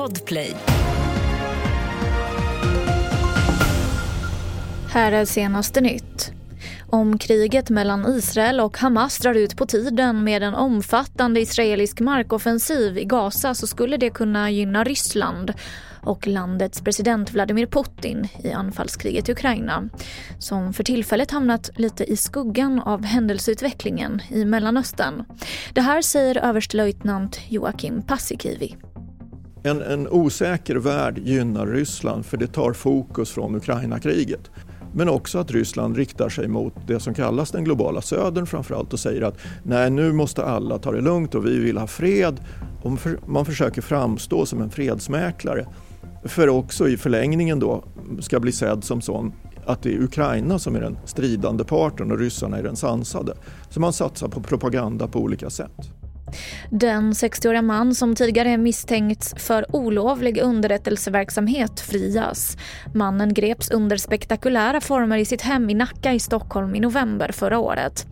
Podplay. Här är senaste nytt. Om kriget mellan Israel och Hamas drar ut på tiden med en omfattande israelisk markoffensiv i Gaza så skulle det kunna gynna Ryssland och landets president Vladimir Putin i anfallskriget i Ukraina som för tillfället hamnat lite i skuggan av händelseutvecklingen i Mellanöstern. Det här säger överstelöjtnant Joakim Paasikivi. En, en osäker värld gynnar Ryssland för det tar fokus från Ukraina-kriget. Men också att Ryssland riktar sig mot det som kallas den globala södern framförallt och säger att nej nu måste alla ta det lugnt och vi vill ha fred. Och man försöker framstå som en fredsmäklare. För också i förlängningen då ska bli sedd som sån att det är Ukraina som är den stridande parten och ryssarna är den sansade. Så man satsar på propaganda på olika sätt. Den 60-åriga man som tidigare misstänkts för olovlig underrättelseverksamhet frias. Mannen greps under spektakulära former i sitt hem i Nacka i Stockholm i november förra året.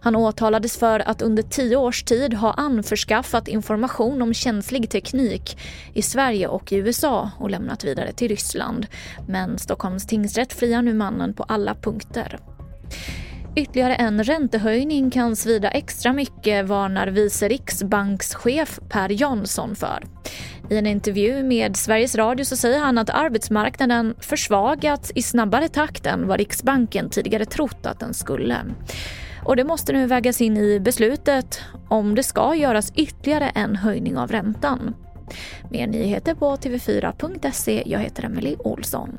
Han åtalades för att under tio års tid ha anförskaffat information om känslig teknik i Sverige och i USA och lämnat vidare till Ryssland. Men Stockholms tingsrätt friar nu mannen på alla punkter. Ytterligare en räntehöjning kan svida extra mycket varnar vice riksbankschef Per Jansson för. I en intervju med Sveriges Radio så säger han att arbetsmarknaden försvagats i snabbare takt än vad Riksbanken tidigare trott att den skulle. Och det måste nu vägas in i beslutet om det ska göras ytterligare en höjning av räntan. Mer nyheter på tv4.se. Jag heter Emily Olsson.